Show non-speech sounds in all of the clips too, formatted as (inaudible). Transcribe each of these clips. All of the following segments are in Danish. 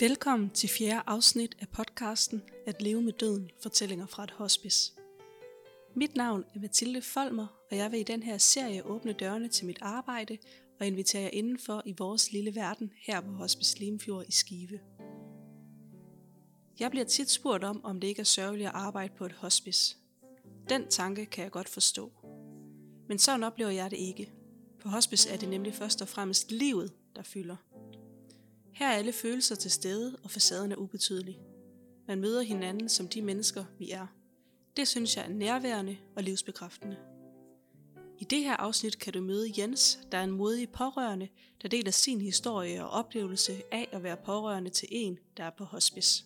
Velkommen til fjerde afsnit af podcasten At leve med døden, fortællinger fra et hospice. Mit navn er Mathilde Folmer, og jeg vil i den her serie åbne dørene til mit arbejde og invitere jer indenfor i vores lille verden her på Hospice Limfjord i Skive. Jeg bliver tit spurgt om, om det ikke er sørgeligt at arbejde på et hospice. Den tanke kan jeg godt forstå. Men sådan oplever jeg det ikke. På hospice er det nemlig først og fremmest livet, der fylder. Her er alle følelser til stede, og facaden er ubetydelig. Man møder hinanden som de mennesker, vi er. Det synes jeg er nærværende og livsbekræftende. I det her afsnit kan du møde Jens, der er en modig pårørende, der deler sin historie og oplevelse af at være pårørende til en, der er på hospice.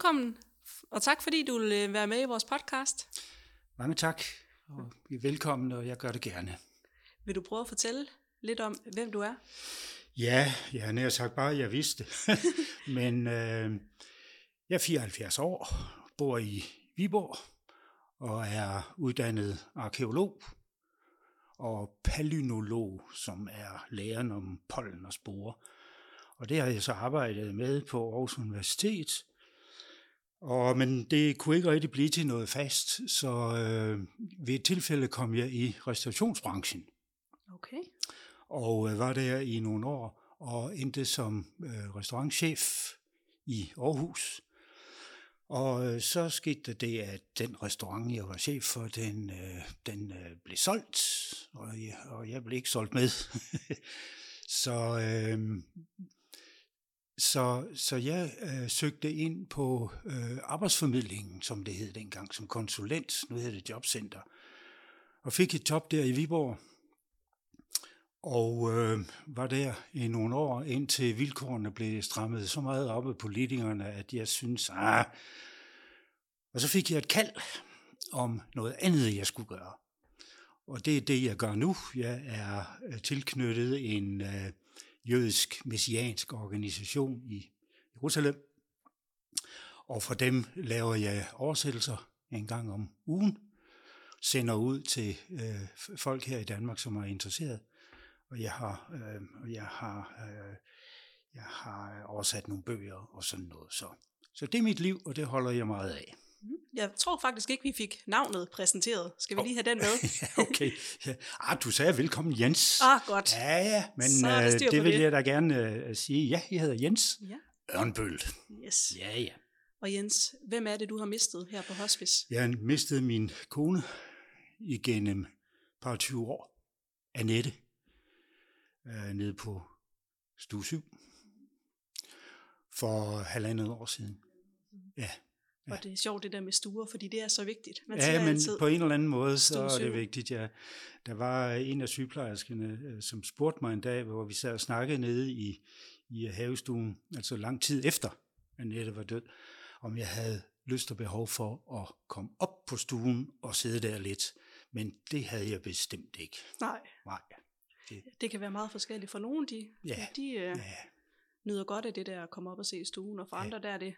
Velkommen, og tak fordi du vil øh, være med i vores podcast. Mange tak, og I er velkommen, og jeg gør det gerne. Vil du prøve at fortælle lidt om, hvem du er? Ja, jeg har nær sagt bare, at jeg vidste. (laughs) Men øh, jeg er 74 år, bor i Viborg og er uddannet arkeolog og palynolog, som er læren om pollen og sporer. Og det har jeg så arbejdet med på Aarhus Universitet. Og, men det kunne ikke rigtig blive til noget fast, så øh, ved et tilfælde kom jeg i restaurationsbranchen. Okay. Og øh, var der i nogle år og endte som øh, restaurantchef i Aarhus. Og øh, så skete det, at den restaurant, jeg var chef for, den, øh, den øh, blev solgt, og jeg, og jeg blev ikke solgt med. (laughs) så, øh, så, så jeg øh, søgte ind på øh, arbejdsformidlingen, som det hed dengang, som konsulent. Nu hedder det jobcenter. Og fik et job der i Viborg. Og øh, var der i nogle år, indtil vilkårene blev strammet så meget op af politikerne, at jeg synes, ah. Og så fik jeg et kald om noget andet, jeg skulle gøre. Og det er det, jeg gør nu. Jeg er øh, tilknyttet en øh, jødisk messiansk organisation i Jerusalem. Og for dem laver jeg oversættelser en gang om ugen, sender ud til øh, folk her i Danmark, som er interesseret. Og jeg har, øh, jeg har, øh, jeg har oversat nogle bøger og sådan noget. Så, så det er mit liv, og det holder jeg meget af. Jeg tror faktisk ikke, vi fik navnet præsenteret. Skal vi lige have den med? (laughs) ja, okay. Ja. Ah, du sagde velkommen Jens. Ah, godt. Ja, ja, men øh, det på vil det. jeg da gerne øh, sige. Ja, jeg hedder Jens Ja. Ørnbøl. Yes. Ja, ja. Og Jens, hvem er det, du har mistet her på hospice? Jeg har mistet min kone igennem par 20 år. Annette. Øh, nede på stue 7. For halvandet år siden. Ja. Og det er sjovt det der med stuer, fordi det er så vigtigt. Man Ja, men altid, på en eller anden måde, så er det vigtigt. Ja. Der var en af sygeplejerskerne, øh, som spurgte mig en dag, hvor vi sad og snakkede nede i, i havestuen, altså lang tid efter Annette var død, om jeg havde lyst og behov for at komme op på stuen og sidde der lidt. Men det havde jeg bestemt ikke. nej, Nej. det kan være meget forskelligt. For nogle, de, Ja, de øh, Ja. nyder godt af det der at komme op og se stuen, og for Ja. andre, der er det,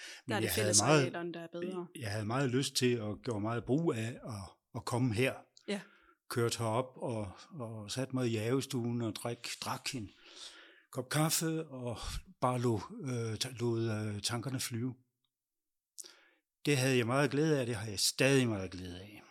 der Men er det havde fællesarealerne, der er bedre. Jeg havde meget lyst til og gjorde meget brug af at, at komme her. Ja. Kørte herop og, og satte mig i havestuen og drik, drak en kop kaffe og bare lod, øh, lod øh, tankerne flyve. Det havde jeg meget glæde af, det har jeg stadig meget glæde af.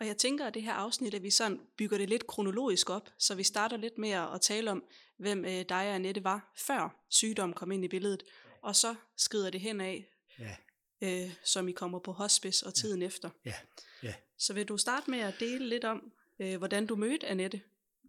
Og jeg tænker, at det her afsnit, at vi sådan bygger det lidt kronologisk op, så vi starter lidt med at tale om, hvem øh, dig og Annette var, før sygdommen kom ind i billedet, og så skrider det hen af, Ja, øh, som I kommer på hospice og tiden efter. ja, ja. Så vil du starte med at dele lidt om, øh, hvordan du mødte Annette?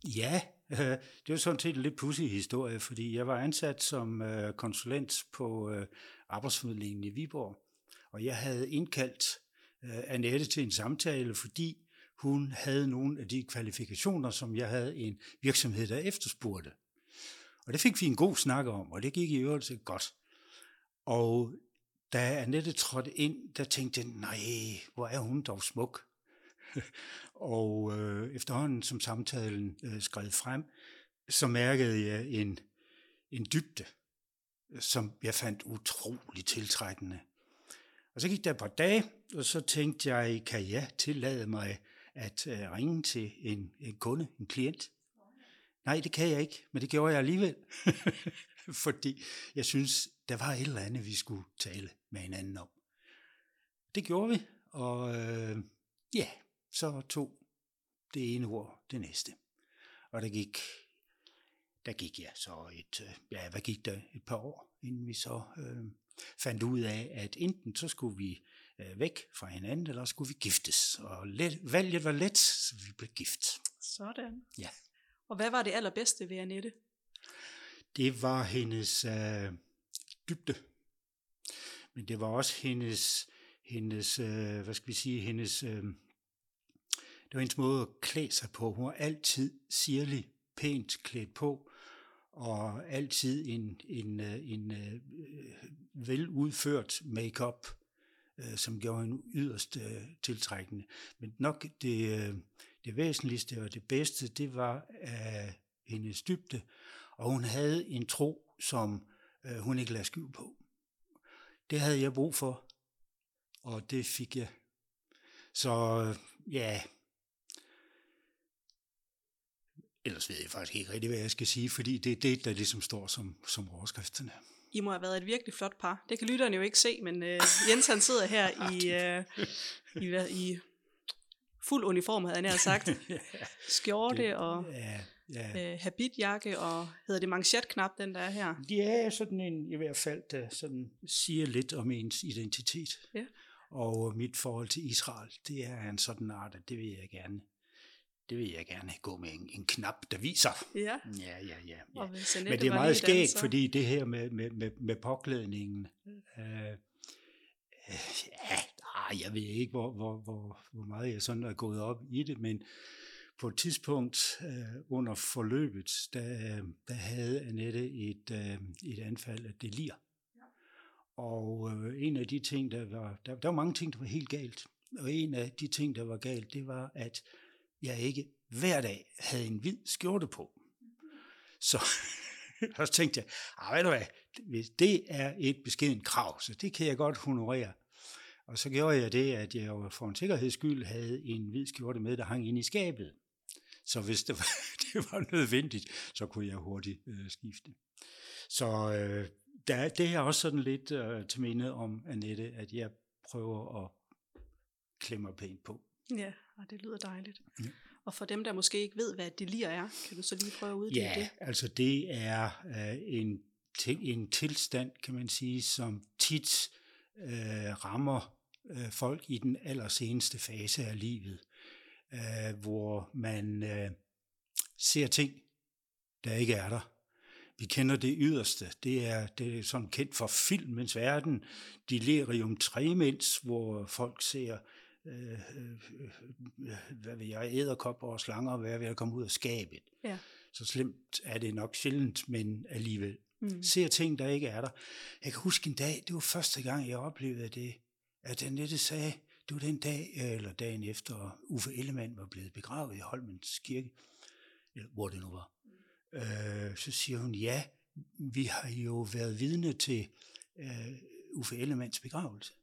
Ja, øh, (laughs) det var sådan set en lidt pudsig historie, fordi jeg var ansat som øh, konsulent på øh, arbejdsformidlingen i Viborg, og jeg havde indkaldt øh, Annette til en samtale, fordi hun havde nogle af de kvalifikationer, som jeg havde en virksomhed, der efterspurgte. Og det fik vi en god snak om, og det gik i øvrigt godt. Og da Annette trådte ind, der tænkte jeg, nej, hvor er hun dog smuk. (laughs) og øh, efterhånden som samtalen øh, skred frem, så mærkede jeg en, en dybde, som jeg fandt utrolig tiltrækkende. Og så gik der et par dage, og så tænkte jeg, kan jeg tillade mig at øh, ringe til en, en kunde, en klient? Nej, det kan jeg ikke, men det gjorde jeg alligevel. (laughs) Fordi jeg synes, der var et eller andet, vi skulle tale med hinanden om. Det gjorde vi, og øh, ja, så tog det ene ord det næste. Og der gik, der gik ja, så et, ja, hvad gik der, et par år, inden vi så øh, fandt ud af, at enten så skulle vi øh, væk fra hinanden, eller skulle vi giftes. Og let, valget var let, så vi blev gift. Sådan. Ja. Og hvad var det allerbedste ved Annette? Det var hendes øh, dybde. Men det var også hendes, hendes øh, hvad skal vi sige, hendes, øh, det var hendes måde at klæde sig på. Hun var altid sirlig, pænt klædt på, og altid en, en, en, en øh, veludført makeup, øh, som gjorde hende yderst øh, tiltrækkende. Men nok det, øh, det væsentligste og det bedste, det var øh, hendes dybde, og hun havde en tro, som øh, hun ikke lade skjul på. Det havde jeg brug for, og det fik jeg. Så ja, ellers ved jeg faktisk ikke rigtig, hvad jeg skal sige, fordi det er det, der ligesom står som, som overskrifterne. I må have været et virkelig flot par. Det kan lytterne jo ikke se, men øh, Jens han sidder her i, (laughs) øh, i, i fuld uniform, havde jeg nær sagt. (laughs) Skjorte det, og ja, ja. Øh, habitjakke, og hedder det manchetknap, den der er her? Ja, sådan en i hvert fald, der sådan siger lidt om ens identitet. Ja. Og mit forhold til Israel, det er en sådan art, at det vil jeg gerne det vil jeg gerne gå med en, en knap, der viser. Ja. Ja, ja, ja. ja. Men det er meget skægt, fordi det her med, med, med, med påklædningen, øh, øh, ja, jeg ved ikke, hvor, hvor, hvor, hvor meget jeg sådan er gået op i det, men på et tidspunkt øh, under forløbet, der, der havde Annette et, øh, et anfald af delir. Ja. Og øh, en af de ting, der var, der, der var mange ting, der var helt galt. Og en af de ting, der var galt, det var, at jeg ikke hver dag havde en hvid skjorte på. Så, (laughs) så tænkte jeg, ah, ved du hvad, det er et beskeden krav, så det kan jeg godt honorere. Og så gjorde jeg det, at jeg for en sikkerheds skyld havde en hvid skjorte med, der hang ind i skabet. Så hvis det var, (laughs) det var nødvendigt, så kunne jeg hurtigt øh, skifte. Så øh, der, det er også sådan lidt øh, til minde om, Annette, at jeg prøver at klemme pænt på. Ja, og det lyder dejligt. Ja. Og for dem, der måske ikke ved, hvad delir er, kan du så lige prøve at uddybe ja, det? Ja, altså det er øh, en, en tilstand, kan man sige, som tit øh, rammer øh, folk i den allerseneste fase af livet, øh, hvor man øh, ser ting, der ikke er der. Vi kender det yderste. Det er, det er sådan kendt for filmens verden. Delirium tremens, hvor folk ser øh, øh, hvad ved jeg, æderkopper og slanger, hvad ved at komme ud af skabet. Ja. Så slemt er det nok sjældent, men alligevel. Mm. Ser ting, der ikke er der. Jeg kan huske en dag, det var første gang, jeg oplevede det, at Annette sagde, det var den dag, eller dagen efter Uffe Ellemann var blevet begravet i Holmens Kirke, eller hvor det nu var. Øh, så siger hun, ja, vi har jo været vidne til øh, Uffe Ellemanns begravelse.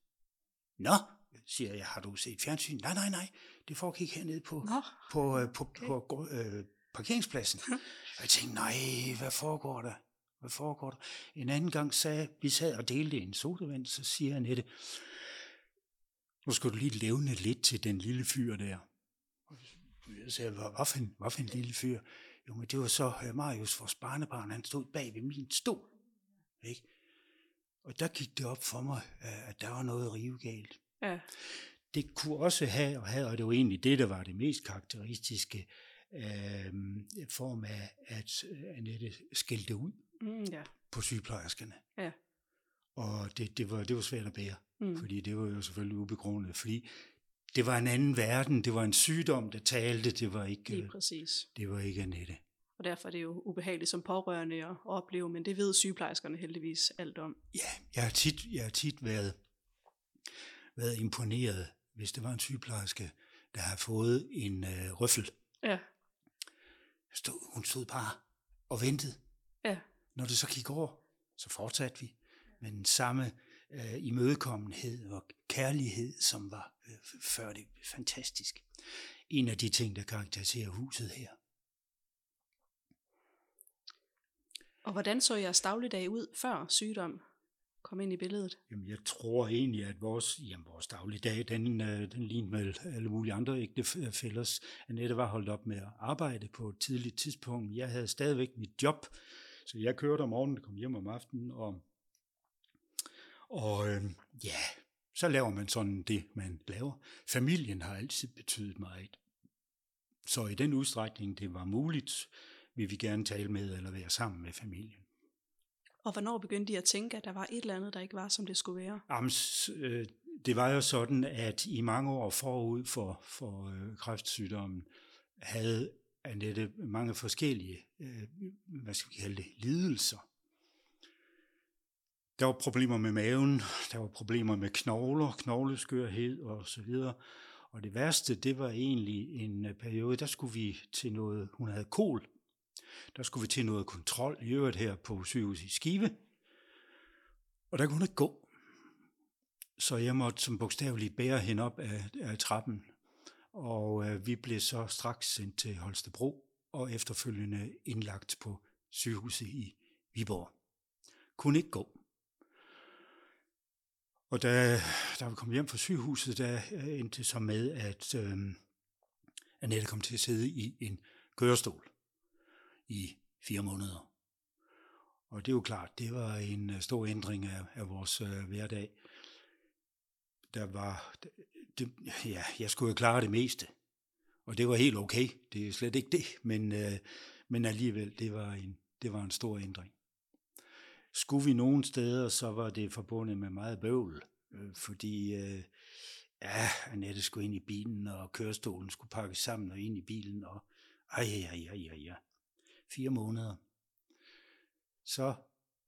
Nå, siger jeg, har du set fjernsyn? Nej, nej, nej, det foregik hernede på, Nå, på, øh, på, okay. på, på øh, parkeringspladsen. (laughs) og jeg tænkte, nej, hvad foregår der? Hvad foregår der? En anden gang sagde, vi sad og delte en sodavand, så siger Annette, nu skal du lige levne lidt til den lille fyr der. Jeg sagde, hvad for en, hvad for en lille fyr? Jo, men det var så øh, Marius, vores barnebarn, han stod bag ved min stol. Ikke? Og der gik det op for mig, at der var noget rivegalt. Ja. Det kunne også have, og have, og det var egentlig det, der var det mest karakteristiske, øh, form af, at Annette skældte ud mm, ja. på sygeplejerskerne. Ja. Og det, det, var, det var svært at bære, mm. fordi det var jo selvfølgelig ubegrundet, fordi det var en anden verden, det var en sygdom, der talte, det var ikke, Lige præcis. Det var ikke Annette. Og derfor er det jo ubehageligt som pårørende at opleve, men det ved sygeplejerskerne heldigvis alt om. Ja, jeg har tit, jeg har tit været været imponeret, hvis det var en sygeplejerske, der har fået en øh, røffel. Ja. Stod, hun stod bare og ventede. Ja. når det så gik over, så fortsatte vi med den samme øh, imødekommenhed og kærlighed, som var øh, før det fantastisk. En af de ting, der karakteriserer huset her. Og hvordan så jeres dagligdag ud før sygdom kom ind i billedet? Jamen, jeg tror egentlig, at vores, jamen, vores dagligdag, den, øh, den lignede med alle mulige andre ægtefællers. Annette var holdt op med at arbejde på et tidligt tidspunkt. Jeg havde stadigvæk mit job, så jeg kørte om morgenen, kom hjem om aftenen, og, og øh, ja, så laver man sådan det, man laver. Familien har altid betydet meget. Så i den udstrækning, det var muligt, vil vi gerne tale med eller være sammen med familien. Og hvornår begyndte de at tænke, at der var et eller andet, der ikke var, som det skulle være? Jamen, øh, det var jo sådan, at i mange år forud for, for øh, kræftsygdommen havde Annette mange forskellige, øh, hvad skal vi kalde det, lidelser. Der var problemer med maven, der var problemer med knogler, knogleskørhed og så videre. Og det værste, det var egentlig en øh, periode, der skulle vi til noget, hun havde kol, der skulle vi til noget kontrol, i øvrigt her på sygehuset i Skive. Og der kunne hun ikke gå. Så jeg måtte som bogstaveligt bære hende op af, af trappen. Og øh, vi blev så straks sendt til Holstebro og efterfølgende indlagt på sygehuset i Viborg. Kunne ikke gå. Og da, da vi kom hjem fra sygehuset, der øh, endte det så med, at øh, Annette kom til at sidde i en kørestol i fire måneder. Og det er jo klart, det var en øh, stor ændring af, af vores øh, hverdag. Der var, det, ja, jeg skulle jo klare det meste, og det var helt okay. Det er slet ikke det, men, øh, men alligevel, det var, en, det var en stor ændring. Skulle vi nogen steder, så var det forbundet med meget bøvl, øh, fordi øh, ja, Annette skulle ind i bilen, og kørestolen skulle pakkes sammen og ind i bilen, og ej, ej, ej, ej, ej fire måneder, så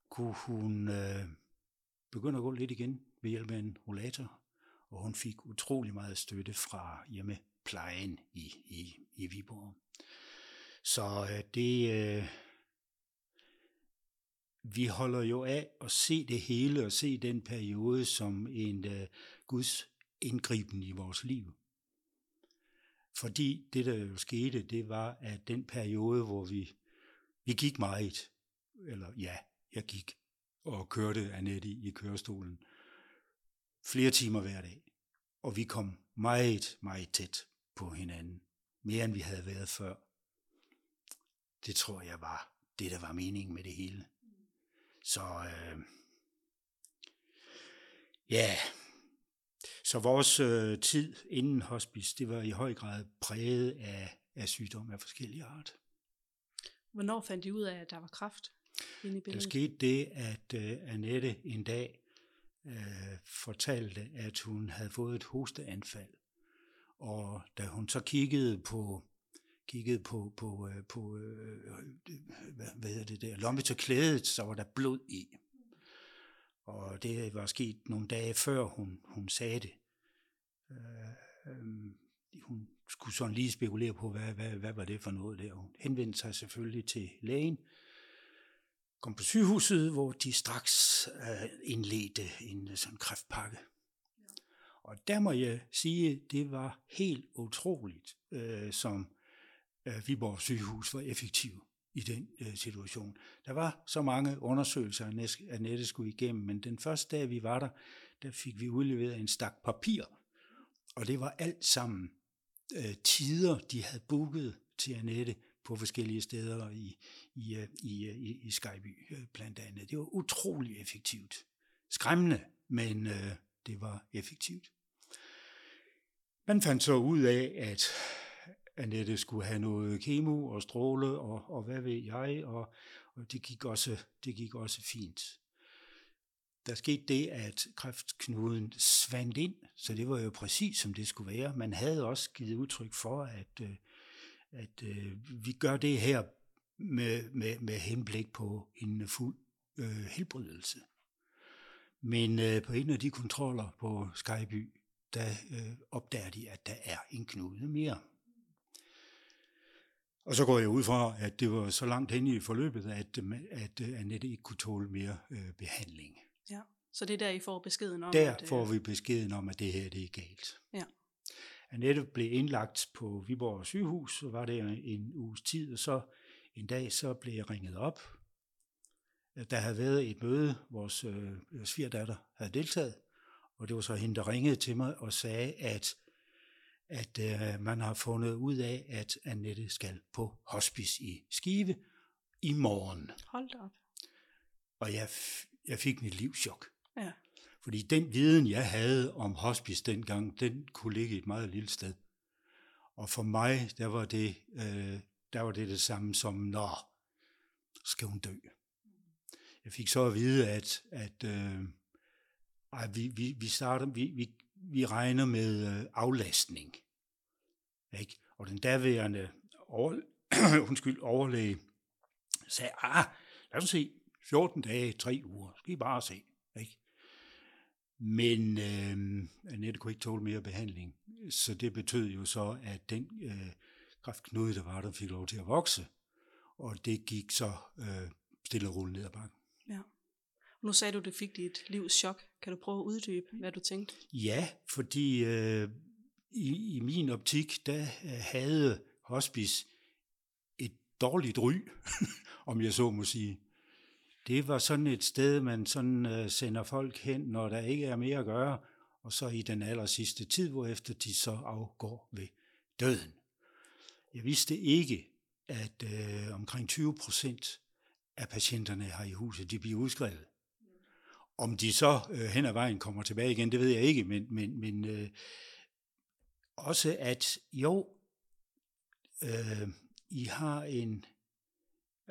kunne hun øh, begynde at gå lidt igen ved hjælp af en rollator, og hun fik utrolig meget støtte fra hjemmeplejen i, i, i Viborg. Så øh, det, øh, vi holder jo af at se det hele og se den periode som en uh, Guds indgriben i vores liv. Fordi det, der jo skete, det var, at den periode, hvor vi vi gik meget, eller ja, jeg gik og kørte Annette i kørestolen flere timer hver dag. Og vi kom meget, meget tæt på hinanden. Mere end vi havde været før. Det tror jeg var det, der var meningen med det hele. Så øh, ja, så vores øh, tid inden hospice, det var i høj grad præget af, af sygdom af forskellige art. Hvornår fandt de ud af, at der var kraft inde i billedet? Der skete det, at uh, Annette en dag uh, fortalte, at hun havde fået et hosteanfald. Og da hun så kiggede på kiggede på, på, uh, på uh, hvad, hvad hedder det der, lommet til klædet, så var der blod i. Og det var sket nogle dage før hun, hun sagde det. Uh, um, hun skulle sådan lige spekulere på, hvad, hvad, hvad var det for noget der. Hun henvendte sig selvfølgelig til lægen, kom på sygehuset, hvor de straks uh, indledte en sådan kræftpakke. Og der må jeg sige, det var helt utroligt, uh, som øh, Viborg sygehus var effektiv i den øh, situation. Der var så mange undersøgelser, at Annette skulle igennem, men den første dag, vi var der, der fik vi udleveret en stak papir, og det var alt sammen øh, tider, de havde booket til Annette på forskellige steder i, i, øh, øh, i, i, i Skyby øh, blandt andet. Det var utrolig effektivt. Skræmmende, men øh, det var effektivt. Man fandt så ud af, at Annette skulle have noget kemo og stråle og, og hvad ved jeg, og, og det, gik også, det gik også fint der skete det, at kræftknuden svandt ind, så det var jo præcis som det skulle være. Man havde også givet udtryk for, at, øh, at øh, vi gør det her med, med, med henblik på en fuld øh, helbredelse. Men øh, på en af de kontroller på Skyby, der øh, opdager de, at der er en knude mere. Og så går jeg ud fra, at det var så langt hen i forløbet, at, at Annette ikke kunne tåle mere øh, behandling. Ja, så det er der, I får beskeden om? Der at, øh, får vi beskeden om, at det her det er galt. Ja. Annette blev indlagt på Viborg sygehus, så var det en uges tid, og så en dag så blev jeg ringet op. Der havde været et møde, vores øh, svigerdatter havde deltaget, og det var så hende, der ringede til mig og sagde, at, at øh, man har fundet ud af, at Annette skal på hospice i Skive i morgen. Hold da op. Og jeg, jeg fik mit livschok. Ja. Fordi den viden, jeg havde om hospice dengang, den kunne ligge et meget lille sted. Og for mig, der var det, øh, der var det det samme som, nå, skal hun dø. Jeg fik så at vide, at, at øh, ej, vi, vi, vi, starter, vi, vi, vi regner med øh, aflastning. Ikke? Og den daværende over, (clears throat) undskyld, overlæge sagde, ah, lad os se, 14 dage, 3 uger, skal I bare se. Ikke? Men øh, Annette kunne ikke tåle mere behandling, så det betød jo så, at den øh, kræftknude, der var der, fik lov til at vokse, og det gik så øh, stille og roligt ned ad bakken. Nu sagde du, at det fik dit livs chok. Kan du prøve at uddybe, hvad du tænkte? Ja, fordi øh, i, i min optik, der øh, havde hospice et dårligt ry, (laughs) om jeg så må sige. Det var sådan et sted, man sådan øh, sender folk hen, når der ikke er mere at gøre, og så i den aller sidste tid, hvor efter de så afgår ved døden. Jeg vidste ikke, at øh, omkring 20 procent af patienterne her i huset, de bliver udskrevet. Om de så øh, hen ad vejen kommer tilbage igen, det ved jeg ikke, men, men, men øh, også at jo, øh, I har en,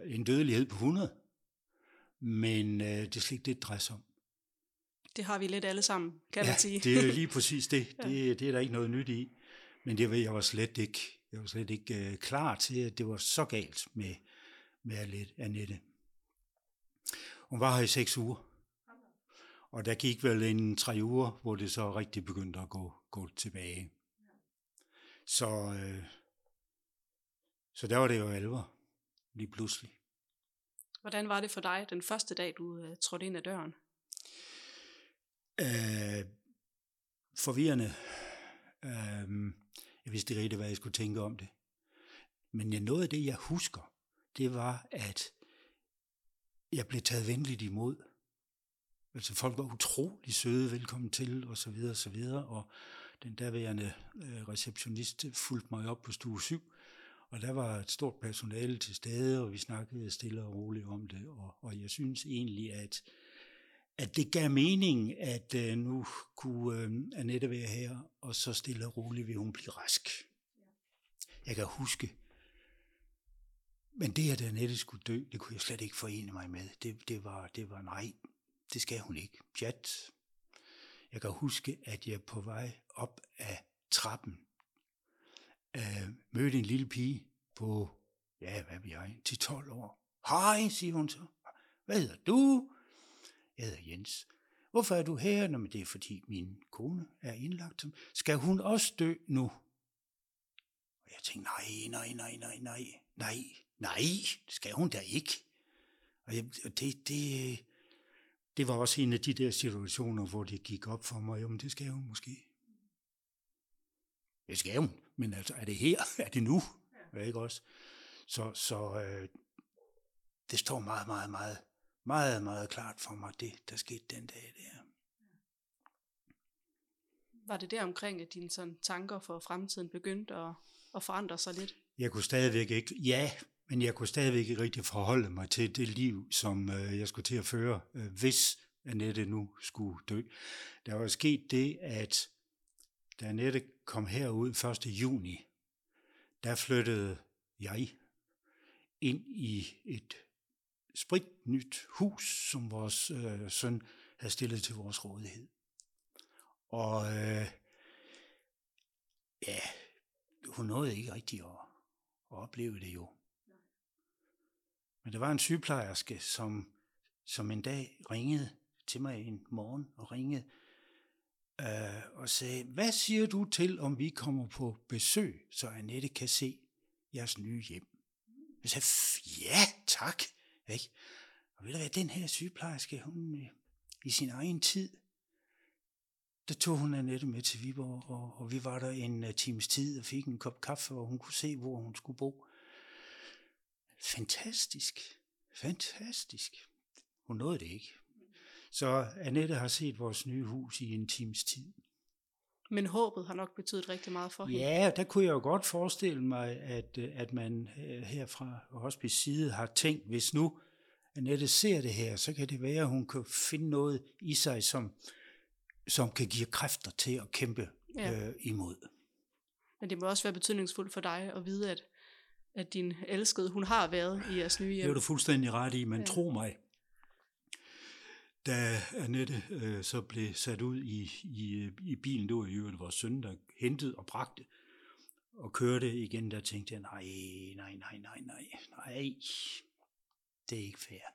en dødelighed på 100, men øh, det er slet ikke det, det drejer sig om. Det har vi lidt alle sammen, kan ja, man sige. det er (laughs) lige præcis det. det. Det er der ikke noget nyt i. Men det jeg var slet ikke, jeg var slet ikke øh, klar til, at det var så galt med, med Annette. Hun var her i seks uger. Og der gik vel en tre uger, hvor det så rigtig begyndte at gå, gå tilbage. Så, øh, så der var det jo alvor, lige pludselig. Hvordan var det for dig den første dag, du uh, trådte ind ad døren? Øh, forvirrende. Øh, jeg vidste ikke rigtig, hvad jeg skulle tænke om det. Men noget af det, jeg husker, det var, at jeg blev taget venligt imod. Altså folk var utrolig søde, velkommen til, og så videre, og så videre. Og den derværende øh, receptionist fulgte mig op på stue 7, og der var et stort personale til stede, og vi snakkede stille og roligt om det. Og, og jeg synes egentlig, at, at det gav mening, at øh, nu kunne øh, Annette være her, og så stille og roligt vil hun blive rask. Jeg kan huske, men det, at Annette skulle dø, det kunne jeg slet ikke forene mig med. Det, det, var, det var nej, det skal hun ikke. Pjat. Jeg kan huske, at jeg på vej op af trappen øh, mødte en lille pige på, ja, hvad ved jeg, til 12 år. Hej, siger hun så. Hvad hedder du? Jeg hedder Jens. Hvorfor er du her? Nå, men det er fordi min kone er indlagt. Skal hun også dø nu? Og jeg tænkte, nej, nej, nej, nej, nej, nej, nej, skal hun da ikke. Og jeg, det, det, det var også en af de der situationer, hvor det gik op for mig, jamen det skal hun måske. Det skal hun, men altså, er det her? Er det nu? Ja. Ikke også? Så, så øh, det står meget, meget, meget, meget, meget klart for mig, det, der skete den dag der. Var det der omkring, at dine sådan, tanker for fremtiden begyndte at, at forandre sig lidt? Jeg kunne stadigvæk ikke, ja, men jeg kunne stadigvæk ikke rigtig forholde mig til det liv, som øh, jeg skulle til at føre, øh, hvis Annette nu skulle dø. Der var sket det, at da Annette kom herud 1. juni, der flyttede jeg ind i et spritnyt hus, som vores øh, søn havde stillet til vores rådighed. Og øh, ja, hun nåede ikke rigtig at, at opleve det jo. Men der var en sygeplejerske, som, som en dag ringede til mig en morgen og ringede øh, og sagde, hvad siger du til, om vi kommer på besøg, så Annette kan se jeres nye hjem? Jeg sagde, ja, tak. Ikke? Og ved du hvad, den her sygeplejerske, hun øh, i sin egen tid, der tog hun Annette med til Viborg, og, og vi var der en øh, times tid og fik en kop kaffe, og hun kunne se, hvor hun skulle bo. Fantastisk. Fantastisk. Hun nåede det ikke. Så Annette har set vores nye hus i en times tid. Men håbet har nok betydet rigtig meget for hende. Ja, der kunne jeg jo godt forestille mig, at, øh, at man øh, her fra Hospice side har tænkt, hvis nu Annette ser det her, så kan det være, at hun kan finde noget i sig, som, som kan give kræfter til at kæmpe Ja. ja. øh, imod. Men det må også være betydningsfuldt for dig at vide, at, at din elskede, hun har været i jeres nye Det er hjem. du fuldstændig ret i, men ja. tro mig, da Annette øh, så blev sat ud i, i, i bilen, det var i øvrigt vores søn, der hentede og bragte, og kørte igen, der tænkte jeg, nej, nej, nej, nej, nej, nej, det er ikke fair.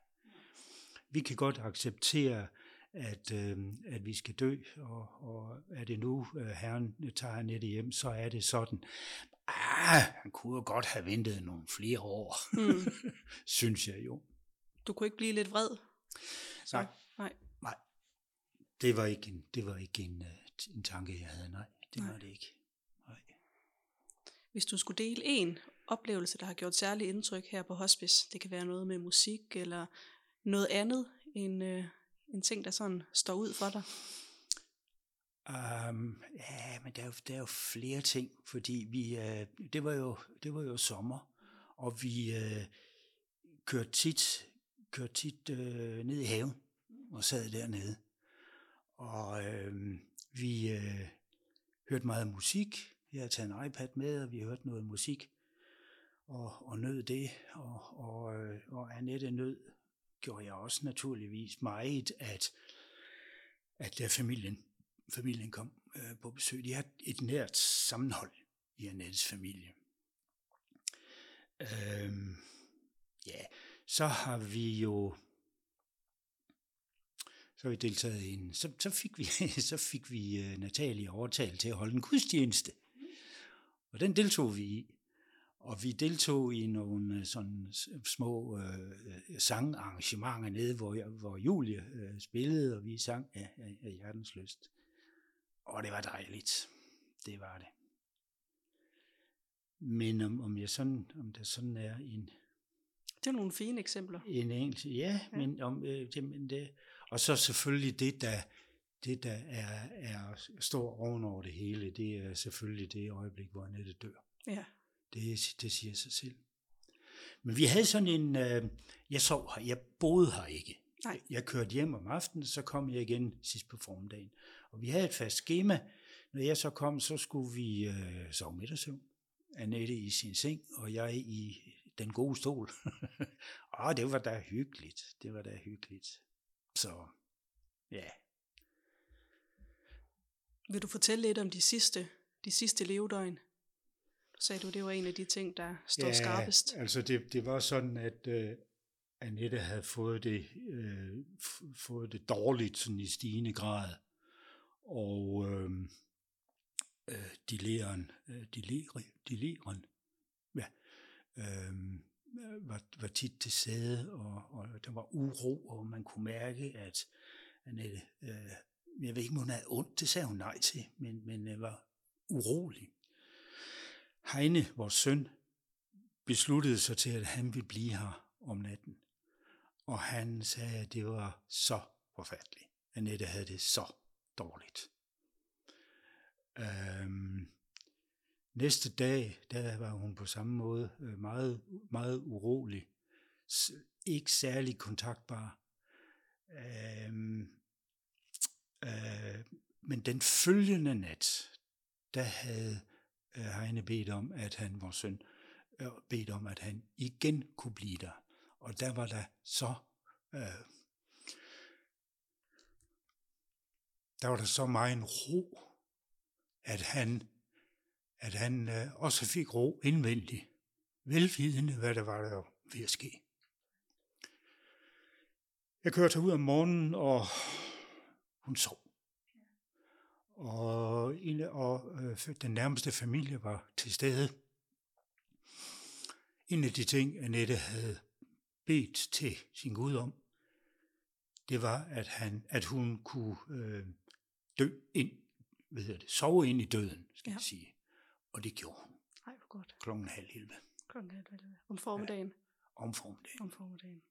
Vi kan godt acceptere, at, øh, at vi skal dø, og, og er det nu, øh, herren tager Annette hjem, så er det sådan. Ah, han kunne jo godt have ventet nogle flere år, Mm. (laughs) synes jeg jo. Du kunne ikke blive lidt vred? Så, Nej. nej. Nej, det var ikke en, det var ikke en, øh, en tanke, jeg havde. Nej, det Nej. var det ikke. Nej. Hvis du skulle dele en oplevelse, der har gjort særlig indtryk her på hospice, det kan være noget med musik eller noget andet, en, øh, en ting, der sådan står ud for dig. Um, ja, men der er, jo, der er jo flere ting, fordi vi, uh, det, var jo, det var jo sommer, og vi uh, kørte tit, kørte tit uh, ned i haven og sad dernede. Og uh, vi uh, hørte meget musik. Jeg havde taget en iPad med, og vi hørte noget musik og, og nød det. Og, og, og Annette nød, gjorde jeg også naturligvis meget, at, at familien familien kom øh, på besøg. De har et nært sammenhold i Annettes familie. Øh, ja, så har vi jo så har vi deltaget i en, så, så fik vi, (laughs) så fik vi uh, Natalie overtalt til at holde en gudstjeneste. Og den deltog vi i. Og vi deltog i nogle øh, sådan små øh, sangarrangementer nede, hvor, jeg, hvor Julie øh, spillede, og vi sang af, af, af hjertens lyst. Og det var dejligt. Det var det. Men om, om, jeg sådan, om der sådan er en, Det er nogle fine eksempler. en enkelt, ja, Ja. men om øh, det, men det, og så selvfølgelig det, der, det, der er, er står ovenover det hele, det er selvfølgelig det øjeblik, hvor Annette dør. Ja. Det, det siger sig selv. Men vi havde sådan en, øh, jeg sov her, jeg boede her ikke. Nej. Jeg kørte hjem om aftenen, så kom jeg igen sidst på formiddagen. Og vi havde et fast schema. Når jeg så kom, så skulle vi øh, sove middagssøvn. Annette i sin seng, og jeg i den gode stol. (laughs) og det var da hyggeligt. Det var da hyggeligt. Så, ja. Vil du fortælle lidt om de sidste, de sidste levedøgn? Sagde du, det var en af de ting, der står ja, skarpest. altså det, det var sådan, at øh, Annette havde fået det, øh, fået det dårligt sådan i stigende grad. Og øhm, øh, øh, dileren, øh, deleri, dileren ja, øh, var, var tit til sæde, og, og der var uro, og man kunne mærke, at Annette, øh, jeg ved ikke, om hun havde ondt, det sagde hun nej til, men, men øh, var urolig. Heine, vores søn, besluttede sig til, at han ville blive her om natten. Og han sagde, at det var så forfærdeligt. Annette havde det så dårligt. Øhm, næste dag, der var hun på samme måde øh, meget, meget urolig. Ikke særlig kontaktbar. Øhm, øh, men den følgende nat, der havde øh, Heine bedt om, at han, vores søn, øh, bedt om, at han igen kunne blive der. Og der var der så, øh, der var der så meget en ro, at han, at han øh, også fik ro indvendigt, velvidende, hvad der var der ved at ske. Jeg kørte ud om morgenen, og hun sov. Og, en, og øh, den nærmeste familie var til stede. En af de ting, Annette havde bedt til sin Gud om, det var, at, han, at hun kunne øh, dø ind, hvad hedder det, sove ind i døden, skal ja. Ja. jeg sige. Og det gjorde hun Nej, hvor godt. klokken halv 11 Klokken halv elleve. Om formiddagen. om formiddagen. Om formiddagen.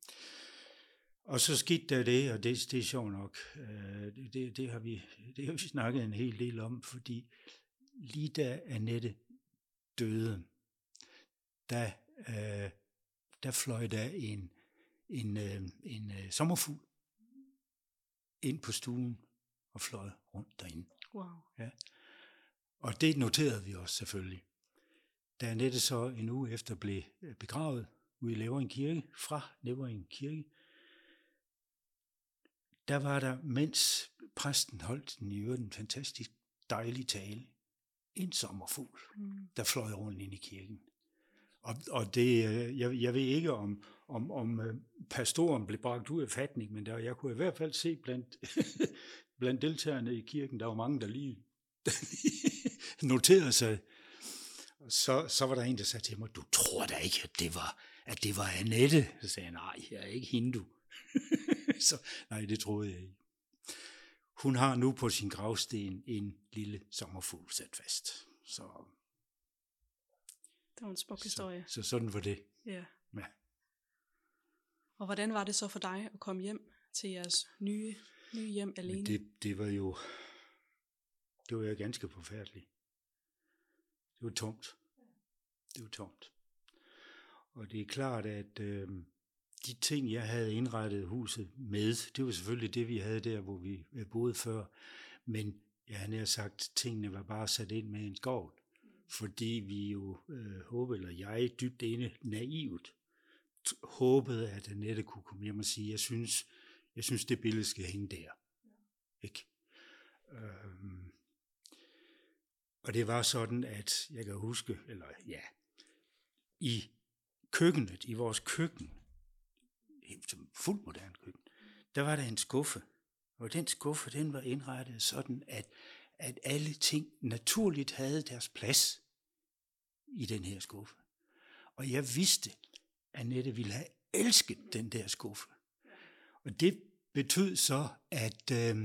Og så skete der det, og det, det er sjovt nok, øh, det, det, det, har vi, det har vi snakket en hel del om, fordi lige da Annette døde, der, øh, der fløj der en, en, øh, en øh, sommerfugl ind på stuen og fløj rundt derinde. Wow. Og det noterede vi også selvfølgelig. Da Annette så en uge efter blev øh, begravet ude i Levering Kirke, fra Levering Kirke, der var der, mens præsten holdt den i øvrigt en fantastisk dejlig tale, en sommerfugl, Mm. der fløj rundt ind i kirken. Og, og det, øh, jeg, jeg ved ikke, om, om, om øh, pastoren blev bragt ud af fatning, men der, jeg kunne i hvert fald se blandt, (laughs) blandt deltagerne i kirken, der var mange, der lige, der (laughs) lige noterede sig. Og så, så var der en, der sagde til mig, du tror da ikke, at det var, at det var Annette? Så sagde jeg, nej, jeg er ikke hindu. (laughs) så, nej, det troede jeg ikke. Hun har nu på sin gravsten en lille sommerfugl sat fast. Så, det var en smuk historie. så, så sådan var det. Ja. Ja. Og hvordan var det så for dig at komme hjem til jeres nye, nye hjem alene? Men det, det var jo det var jo ganske forfærdeligt. Det var tomt. Det var tomt. Og det er klart, at øh, de ting, jeg havde indrettet huset med, det var selvfølgelig det, vi havde der, hvor vi øh, boede før. Men jeg har nær sagt, tingene var bare sat ind med en skovl. Fordi vi jo øh, håbede, eller jeg dybt inde naivt, håbede, at Annette kunne komme hjem og sige, jeg synes, jeg synes det billede skal hænge der. Ikke? Øhm, og det var sådan, at jeg kan huske, eller ja, i køkkenet, i vores køkken, helt som fuldt moderne køkken, der var der en skuffe. Og den skuffe, den var indrettet sådan, at, at alle ting naturligt havde deres plads i den her skuffe. Og jeg vidste, at Annette ville have elsket den der skuffe. Og det betød så, at øh,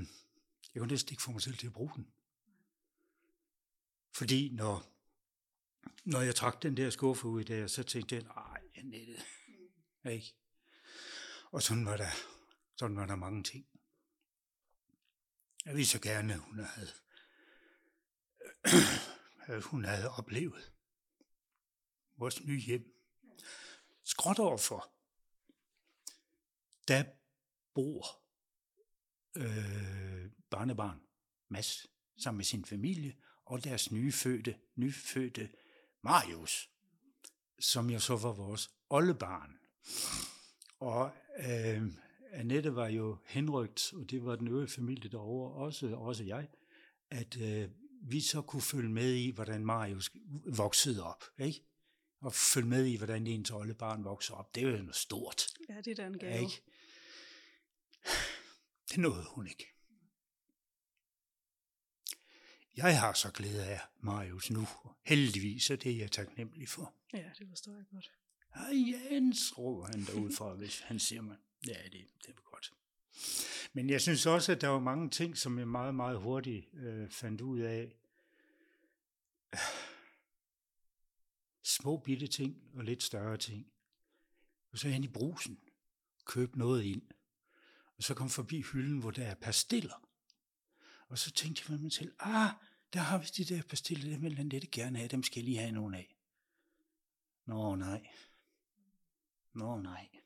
jeg kunne næsten ikke få mig selv til at bruge den. Fordi når, når jeg trak den der skuffe ud der, så tænkte jeg, nej, Annette, ikke? Og sådan var der, sådan var der mange ting. Jeg ville så gerne, hun havde, hun havde oplevet vores nye hjem. Skråt overfor, der bor øh, barnebarn Mads sammen med sin familie og deres nyfødte, nyfødte Marius, som jo så var vores oldebarn. Og øh, Annette var jo henrygt, og det var den øvrige familie derovre, også, også jeg, at øh, vi så kunne følge med i, hvordan Marius voksede op, ikke? Og følge med i, hvordan ens oldebarn vokser op. Det er jo noget stort. Ja, det er da en gave. ikke? Det nåede hun ikke. Jeg har så glæde af Marius nu. Heldigvis, og det er jeg taknemmelig for. Ja, det forstår jeg godt. Hej Jens, råber han derudfra, hvis han siger mig. Ja, det, det er godt. Men jeg synes også, at der var mange ting, som jeg meget, meget hurtigt øh, fandt ud af. Små bitte ting og lidt større ting. Og så hen i brusen, køb noget ind. Og så kom forbi hylden, hvor der er pastiller. Og så tænkte jeg med mig selv, ah, der har vi de der pastiller, dem vil han lidt gerne have, dem skal jeg lige have nogle af. Nå nej. Nå nej.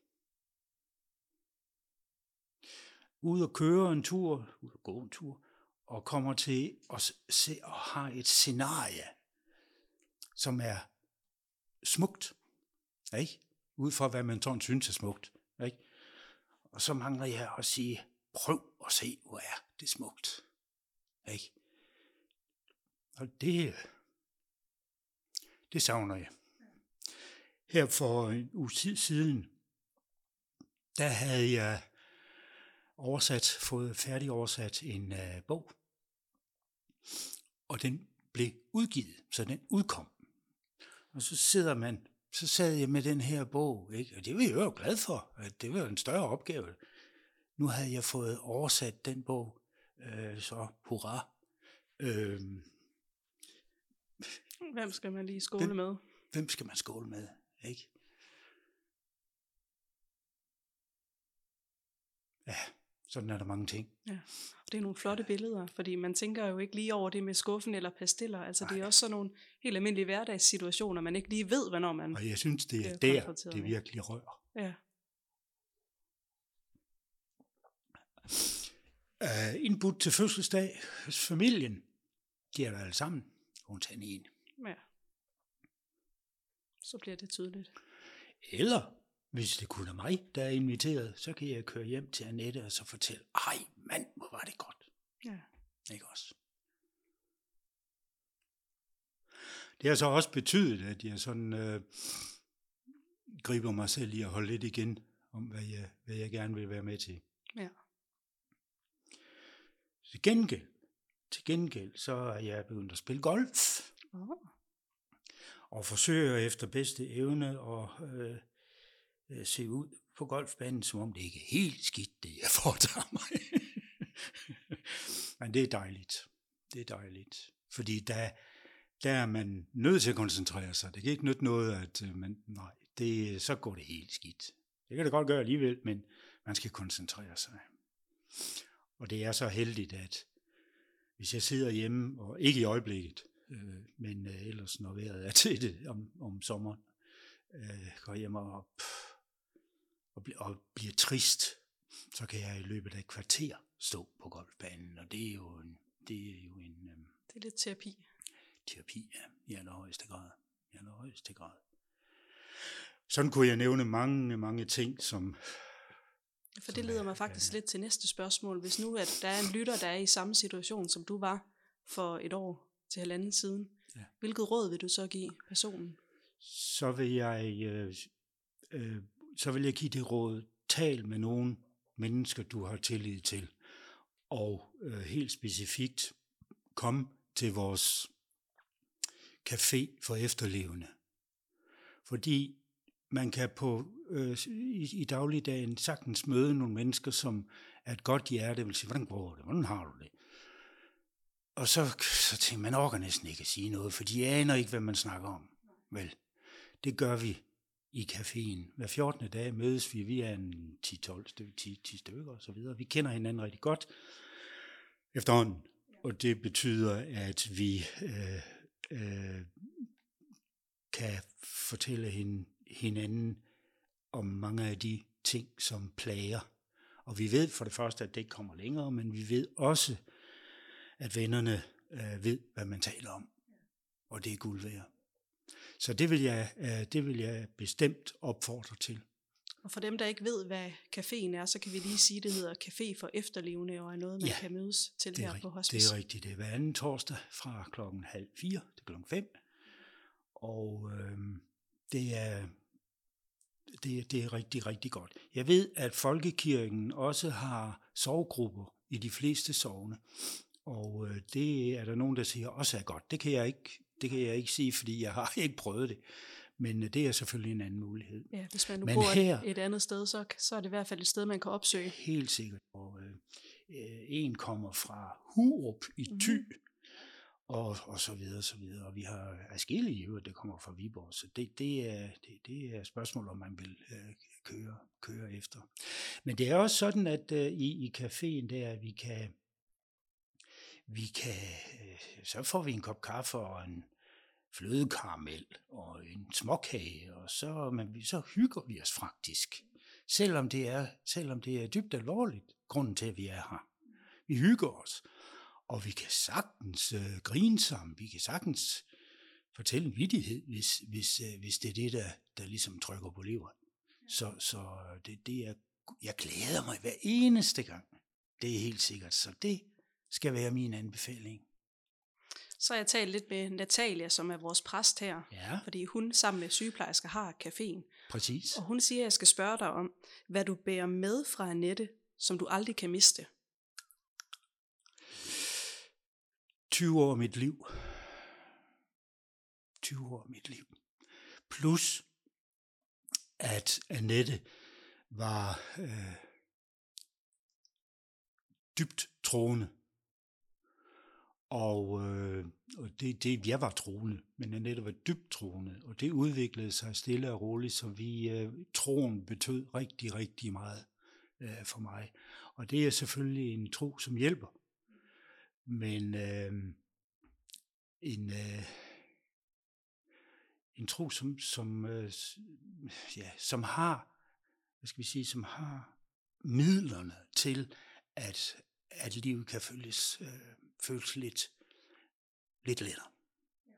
Ud og køre en tur, ud og gå en tur, og kommer til at se og har et scenarie, som er smukt. Ikke? Ud fra hvad man sådan synes er smukt. Ikke? Og så mangler jeg at sige, prøv at se, hvor er det smukt. Ikke? Og det, det savner jeg. Her for en uge tid siden, der havde jeg oversat, fået færdig oversat en uh, bog. Og den blev udgivet, så den udkom. Og så sidder man så sad jeg med den her bog, ikke? og det var jeg jo glad for, at det var en større opgave. Nu havde jeg fået oversat den bog, øh, så hurra. Øh, Hvem skal man lige skole Hvem- med? hvem skal man skåle med, ikke? Ja, sådan er der mange ting. Og det er nogle flotte billeder, fordi man tænker jo ikke lige over det med skuffen eller pastiller. Altså det er også sådan nogle helt almindelige hverdagssituationer, man ikke lige ved, hvornår man... Og jeg synes, det er Det er der, det virkelig rører. Ja. Uh, indbudt til fødselsdag hos familien. De er der alle sammen, undtagen en. ja. Så bliver det tydeligt. Eller, hvis det kun er mig, der er inviteret, så kan jeg køre hjem til Annette og så fortælle, ej mand, hvor var det godt. Ja. Ikke også? Det har så også betydet, at jeg sådan øh, griber mig selv i at holde lidt igen om, hvad jeg, hvad jeg gerne vil være med til. Ja. Til gengæld, til gengæld, så er jeg begyndt at spille golf, Oh. og forsøger efter bedste evne at øh, øh, se ud på golfbanen, som om det ikke er helt skidt, det jeg (laughs) foretager mig. Men det er dejligt. Det er dejligt. Fordi der, der er man nødt til at koncentrere sig. Det kan ikke nytte noget, at øh, man, nej, det, så går det helt skidt. Det kan det godt gøre alligevel, men man skal koncentrere sig. Og det er så heldigt, at hvis jeg sidder hjemme, og ikke i øjeblikket, øh, men øh, ellers når vejret er til det om, om sommeren, øh, går hjem og, og, bl- og bliver trist, så kan jeg i løbet af et kvarter stå på golfbanen, og det er jo en, det er jo en øh, Det er lidt terapi. terapi ja, i allerhøjeste grad. I allerhøjeste grad. Sådan kunne jeg nævne mange, mange ting, som For det leder er- mig faktisk er- lidt til næste spørgsmål. Hvis nu at der er en lytter, der er i samme situation, som du var for et år til halvanden siden, Ja. hvilket råd vil du så give personen? så vil jeg, øh, øh, så vil jeg give det råd, tal med nogle mennesker, du har tillid til, og øh, helt specifikt, kom til vores café for efterlevende. Fordi man kan på øh, i, i dagligdagen sagtens møde nogle mennesker, som er et godt hjerte, vil sige, hvordan går det, hvordan har du det? Og så, så tænker man, man orker næsten ikke at sige noget, for de aner ikke, hvad man snakker om. Vel, det gør vi i caféen. Hver 14. dag mødes vi, vi er en 10-12 stykker, 10, 10 stykker og så videre. Vi kender hinanden rigtig godt efterhånden, og det betyder, at vi øh, øh, kan fortælle hin, hinanden om mange af de ting, som plager. Og vi ved for det første, at det ikke kommer længere, men vi ved også, at vennerne øh, ved, hvad man taler om. Og det er guld værd. Så det vil, jeg, øh, det vil jeg bestemt opfordre til. Og for dem, der ikke ved, hvad caféen er, så kan vi lige sige, at det hedder Café for Efterlevende, og er noget, man Ja, kan mødes til Det er, her på hospice. det er rigtigt. Det er hver anden torsdag fra klokken halv fire til klokken fem. Og øh, det, er, det, det er rigtig, rigtig godt. Jeg ved, at Folkekirken også har sovegrupper i de fleste sovne. Og øh, det er der nogen, der siger også er godt. Det kan jeg ikke, det kan jeg ikke sige, fordi jeg har (laughs) ikke prøvet det. Men øh, det er selvfølgelig en anden mulighed. Ja, hvis man nu Men bor her- et, et andet sted, så, så er det i hvert fald et sted, man kan opsøge. Helt sikkert. Og øh, øh, en kommer fra Hurup i Mhm. Thy, og, og så videre, så videre. Og vi har adskillige øvrigt, der kommer fra Viborg, så det, det, er, det, det er et spørgsmål, om man vil øh, køre, køre efter. Men det er også sådan, at øh, i, i caféen der, vi kan, vi kan, så får vi en kop kaffe og en flødekaramel og en småkage, og så, men vi, så hygger vi os faktisk. Selvom det, er, selvom det er dybt alvorligt, grunden til, at vi er her. Vi hygger os. Og vi kan sagtens øh, grine sammen. Vi kan sagtens fortælle en vidighed, hvis, hvis, øh, hvis det er det, der, der ligesom trykker på leveren. Så, så det, det er, jeg glæder mig hver eneste gang. Det er helt sikkert. Så det skal være min anbefaling. Så har jeg talt lidt med Natalia, som er vores præst her, Ja, fordi hun sammen med sygeplejersker har caféen. præcis. Og hun siger, at jeg skal spørge dig om, hvad du bærer med fra Annette, som du aldrig kan miste. 20 år af mit liv. 20 år af mit liv. Plus at Annette var øh, dybt troende. Og, øh, og det, det, jeg var troende, men Annette var dybt troende, og det udviklede sig stille og roligt, så vi, øh, troen betød rigtig, rigtig meget øh, for mig. Og det er selvfølgelig en tro, som hjælper. Men øh, en, øh, en tro, som, som, øh, ja, som har, hvad skal vi sige, som har midlerne til, at, at livet kan følges øh, føles lidt, lidt lettere. Ja.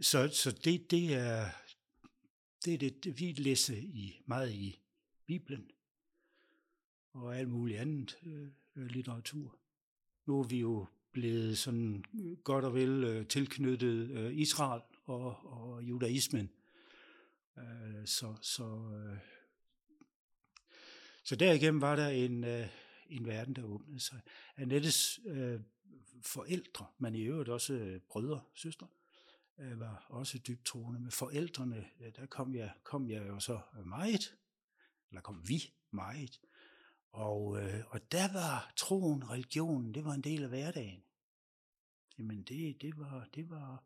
Så, så det, det er det, er det, det vi læser i, meget i Bibelen og alt muligt andet øh, litteratur. Nu er vi jo blevet sådan godt og vel øh, tilknyttet øh, Israel og, og judaismen. Øh, så, så, øh, så derigennem var der en, øh, en verden, der åbnede sig. Annettes øh, forældre, men i øvrigt også øh, brødre, søstre, øh, var også dybt troende. Med forældrene, øh, der kom jeg, kom jeg jo så meget, eller kom vi meget. Og, øh, og der var troen, religionen, det var en del af hverdagen. Jamen det, det var, det var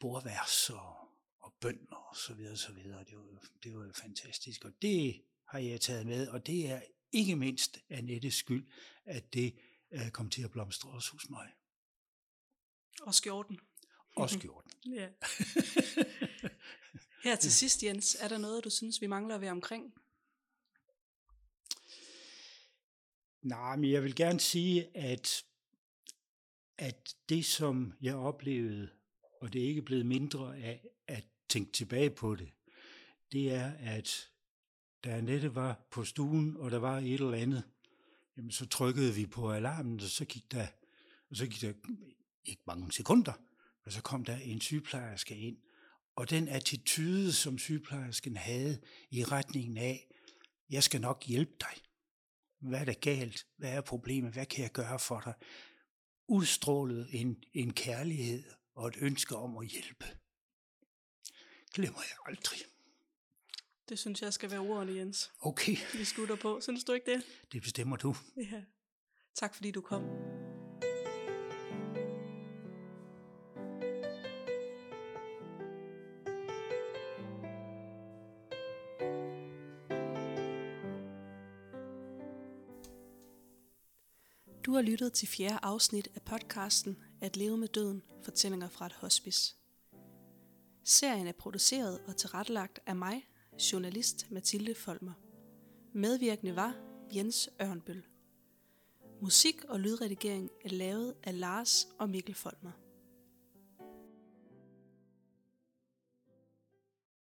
bordvers og, og bønder og så videre, og så videre. Det var, det var fantastisk, og det har jeg taget med, og det er ikke mindst Annettes skyld, at det uh, kom til at blomstre også hos mig. Og skjorten. Og skjorten. (laughs) ja. (laughs) Her til sidst, Jens, er der noget, du synes, vi mangler at være omkring? Nej, men jeg vil gerne sige, at, at det, som jeg oplevede, og det er ikke blevet mindre af at tænke tilbage på det, det er, at da Annette var på stuen, og der var et eller andet, jamen så trykkede vi på alarmen, og så gik der, og så gik der ikke mange sekunder, og så kom der en sygeplejerske ind, og den attitude, som sygeplejersken havde i retningen af, jeg skal nok hjælpe dig, hvad er der galt? Hvad er problemet? Hvad kan jeg gøre for dig? Udstrålede en, en kærlighed og et ønske om at hjælpe. Glemmer jeg aldrig. Det synes jeg skal være ordene, Jens. Okay. Vi slutter på. Synes du ikke det? Det bestemmer du. Ja. Tak fordi du kom. Du har lyttet til fjerde afsnit af podcasten At leve med døden, fortællinger fra et hospice. Serien er produceret og tilrettelagt af mig, journalist Mathilde Folmer. Medvirkende var Jens Ørnbøl. Musik og lydredigering er lavet af Lars og Mikkel Folmer.